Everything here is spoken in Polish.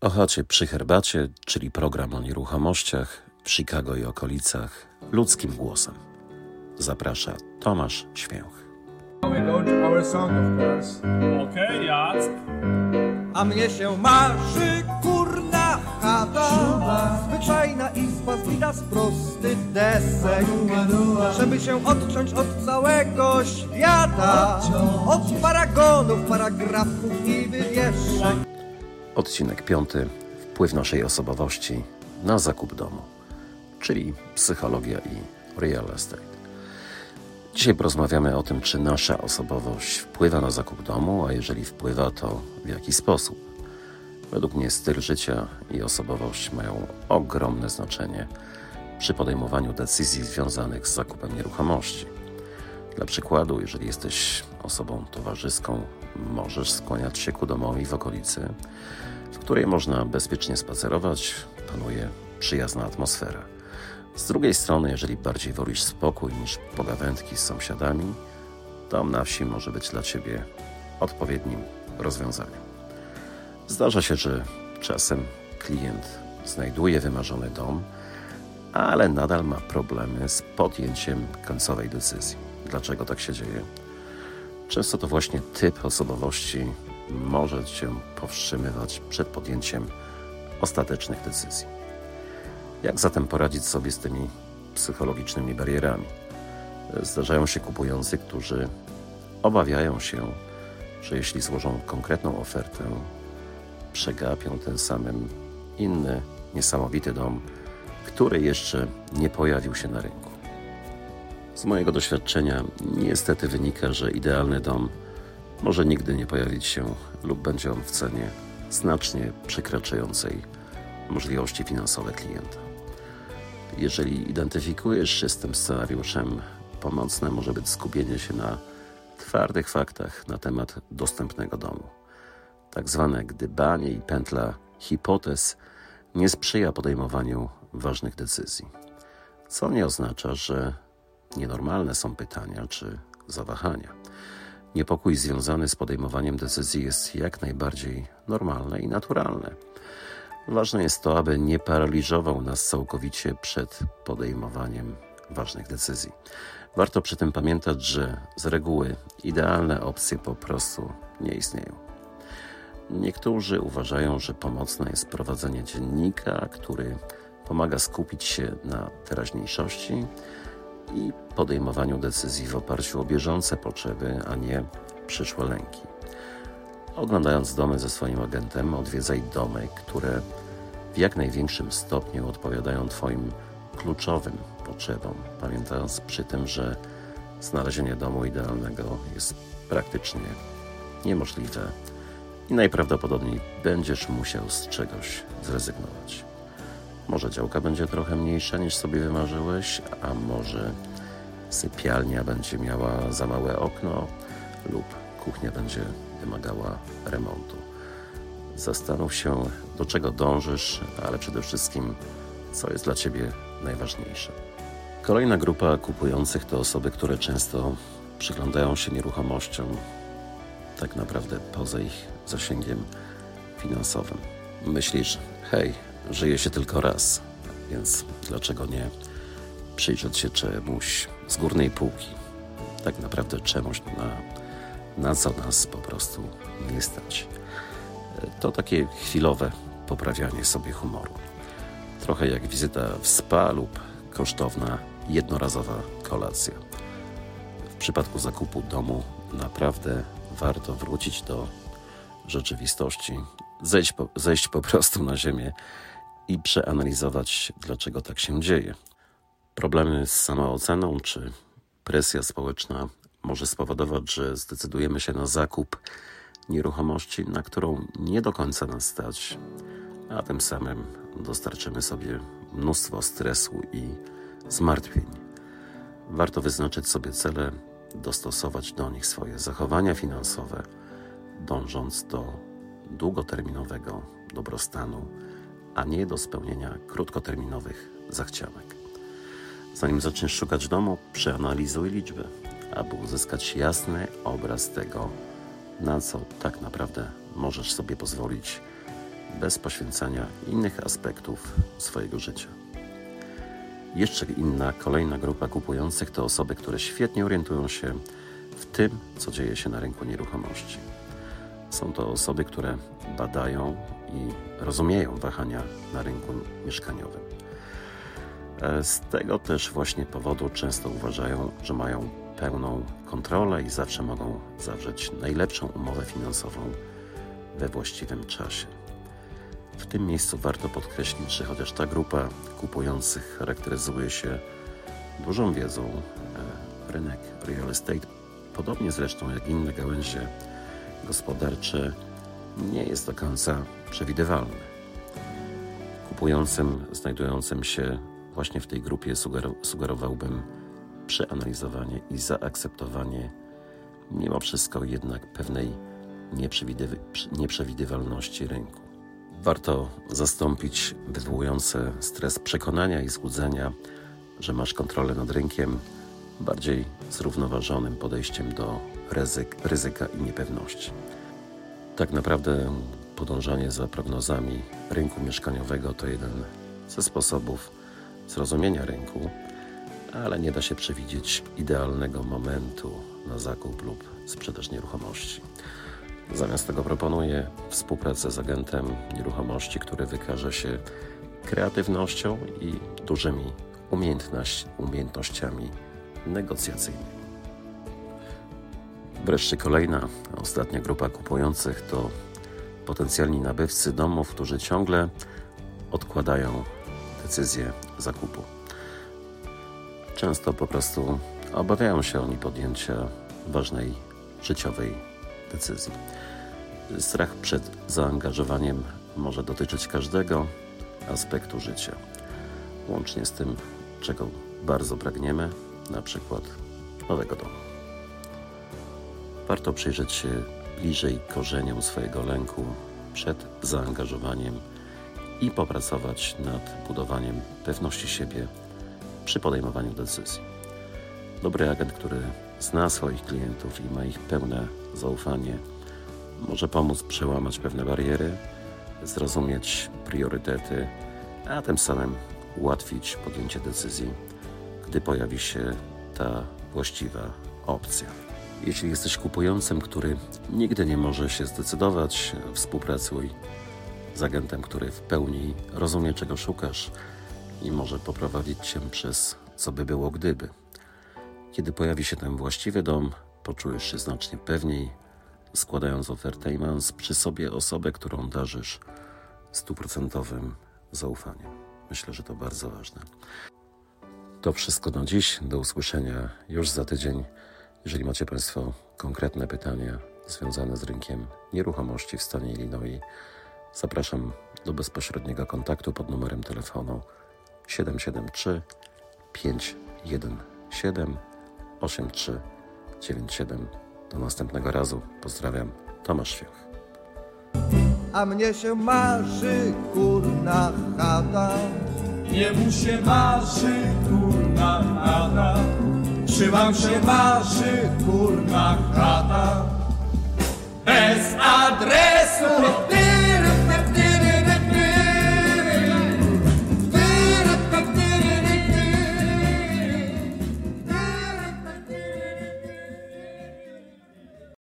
Ochacie przy herbacie, czyli program o nieruchomościach w Chicago i okolicach ludzkim głosem. Zaprasza Tomasz Święch. We launch our song, of course. Okej, Jack. A mnie się marzy kurna chata Zwyczajna izba zbita z prostych desek Żeby się odciąć od całego świata Od paragonów, paragrafów i wywieszek Odcinek piąty. Wpływ naszej osobowości na zakup domu, czyli psychologia i real estate. Dzisiaj porozmawiamy o tym, czy nasza osobowość wpływa na zakup domu, a jeżeli wpływa, to w jaki sposób. Według mnie styl życia i osobowość mają ogromne znaczenie przy podejmowaniu decyzji związanych z zakupem nieruchomości. Dla przykładu, jeżeli jesteś osobą towarzyską, możesz skłaniać się ku domowi w okolicy, w której można bezpiecznie spacerować, panuje przyjazna atmosfera. Z drugiej strony, jeżeli bardziej wolisz spokój niż pogawędki z sąsiadami, dom na wsi może być dla Ciebie odpowiednim rozwiązaniem. Zdarza się, że czasem klient znajduje wymarzony dom, ale nadal ma problemy z podjęciem końcowej decyzji. Dlaczego tak się dzieje? Często to właśnie typ osobowości może Cię powstrzymywać przed podjęciem ostatecznych decyzji. Jak zatem poradzić sobie z tymi psychologicznymi barierami? Zdarzają się kupujący, którzy obawiają się, że jeśli złożą konkretną ofertę, przegapią tym samym inny, niesamowity dom, który jeszcze nie pojawił się na rynku. Z mojego doświadczenia niestety wynika, że idealny dom może nigdy nie pojawić się lub będzie on w cenie znacznie przekraczającej możliwości finansowe klienta. Jeżeli identyfikujesz się z tym scenariuszem, pomocne może być skupienie się na twardych faktach na temat dostępnego domu. Tak zwane gdybanie i pętla hipotez nie sprzyja podejmowaniu ważnych decyzji. Co nie oznacza, że nienormalne są pytania czy zawahania. Niepokój związany z podejmowaniem decyzji jest jak najbardziej normalne i naturalne. Ważne jest to, aby nie paraliżował nas całkowicie przed podejmowaniem ważnych decyzji. Warto przy tym pamiętać, że z reguły idealne opcje po prostu nie istnieją. Niektórzy uważają, że pomocne jest prowadzenie dziennika, który pomaga skupić się na teraźniejszości i podejmowaniu decyzji w oparciu o bieżące potrzeby, a nie przyszłe lęki. Oglądając domy ze swoim agentem, odwiedzaj domy, które w jak największym stopniu odpowiadają Twoim kluczowym potrzebom, pamiętając przy tym, że znalezienie domu idealnego jest praktycznie niemożliwe i najprawdopodobniej będziesz musiał z czegoś zrezygnować. Może działka będzie trochę mniejsza niż sobie wymarzyłeś, a może sypialnia będzie miała za małe okno lub kuchnia będzie wymagała remontu. Zastanów się, do czego dążysz, ale przede wszystkim, co jest dla Ciebie najważniejsze. Kolejna grupa kupujących to osoby, które często przyglądają się nieruchomościom tak naprawdę poza ich zasięgiem finansowym. Myślisz, hej, żyje się tylko raz, więc dlaczego nie przyjrzeć się czemuś z górnej półki? Tak naprawdę czemuś, na, na co nas po prostu nie stać. To takie chwilowe poprawianie sobie humoru. Trochę jak wizyta w spa lub kosztowna jednorazowa kolacja. W przypadku zakupu domu naprawdę warto wrócić do rzeczywistości, zejść po, zejść po prostu na ziemię i przeanalizować, dlaczego tak się dzieje. Problemy z samooceną czy presja społeczna może spowodować, że zdecydujemy się na zakup nieruchomości, na którą nie do końca nas stać, a tym samym dostarczymy sobie mnóstwo stresu i zmartwień. Warto wyznaczyć sobie cele, dostosować do nich swoje zachowania finansowe, dążąc do długoterminowego dobrostanu, a nie do spełnienia krótkoterminowych zachcianek. Zanim zaczniesz szukać domu, przeanalizuj liczby, aby uzyskać jasny obraz tego, na co tak naprawdę możesz sobie pozwolić bez poświęcania innych aspektów swojego życia. Jeszcze inna, kolejna grupa kupujących to osoby, które świetnie orientują się w tym, co dzieje się na rynku nieruchomości. Są to osoby, które badają i rozumieją wahania na rynku mieszkaniowym. E, z tego też właśnie powodu często uważają, że mają pełną kontrolę i zawsze mogą zawrzeć najlepszą umowę finansową we właściwym czasie. W tym miejscu warto podkreślić, że chociaż ta grupa kupujących charakteryzuje się dużą wiedzą, e, rynek real estate, podobnie zresztą jak inne gałęzie gospodarcze, nie jest do końca przewidywalny. Kupującym znajdującym się właśnie w tej grupie sugerowałbym przeanalizowanie i zaakceptowanie mimo wszystko jednak pewnej nieprzewidywalności rynku. Warto zastąpić wywołujące stres przekonania i złudzenia, że masz kontrolę nad rynkiem, bardziej zrównoważonym podejściem do ryzyk, ryzyka i niepewności. Tak naprawdę podążanie za prognozami rynku mieszkaniowego to jeden ze sposobów zrozumienia rynku, ale nie da się przewidzieć idealnego momentu na zakup lub sprzedaż nieruchomości. Zamiast tego proponuję współpracę z agentem nieruchomości, który wykaże się kreatywnością i dużymi umiejętności, umiejętnościami negocjacyjnymi. Wreszcie kolejna, ostatnia grupa kupujących to potencjalni nabywcy domów, którzy ciągle odkładają decyzję zakupu. Często po prostu obawiają się oni podjęcia ważnej życiowej decyzji. Strach przed zaangażowaniem może dotyczyć każdego aspektu życia, łącznie z tym, czego bardzo pragniemy, na przykład nowego domu. Warto przyjrzeć się bliżej korzeniom swojego lęku przed zaangażowaniem i popracować nad budowaniem pewności siebie przy podejmowaniu decyzji. Dobry agent, który zna swoich klientów i ma ich pełne zaufanie, może pomóc przełamać pewne bariery, zrozumieć priorytety, a tym samym ułatwić podjęcie decyzji, gdy pojawi się ta właściwa opcja. Jeśli jesteś kupującym, który nigdy nie może się zdecydować, współpracuj z agentem, który w pełni rozumie, czego szukasz i może poprowadzić cię przez co by było gdyby. Kiedy pojawi się ten właściwy dom, poczujesz się znacznie pewniej, składając ofertę i mając przy sobie osobę, którą darzysz stuprocentowym zaufaniem. Myślę, że to bardzo ważne. To wszystko na dziś. Do usłyszenia już za tydzień. Jeżeli macie Państwo konkretne pytania związane z rynkiem nieruchomości w stanie Illinois, zapraszam do bezpośredniego kontaktu pod numerem telefonu 773 517 8397. Do następnego razu. Pozdrawiam. Tomasz Świach. A mnie się marzy kurna chata. Jemu się marzy kurna chata. Czy wam się marzy kurna chata? Bez adresu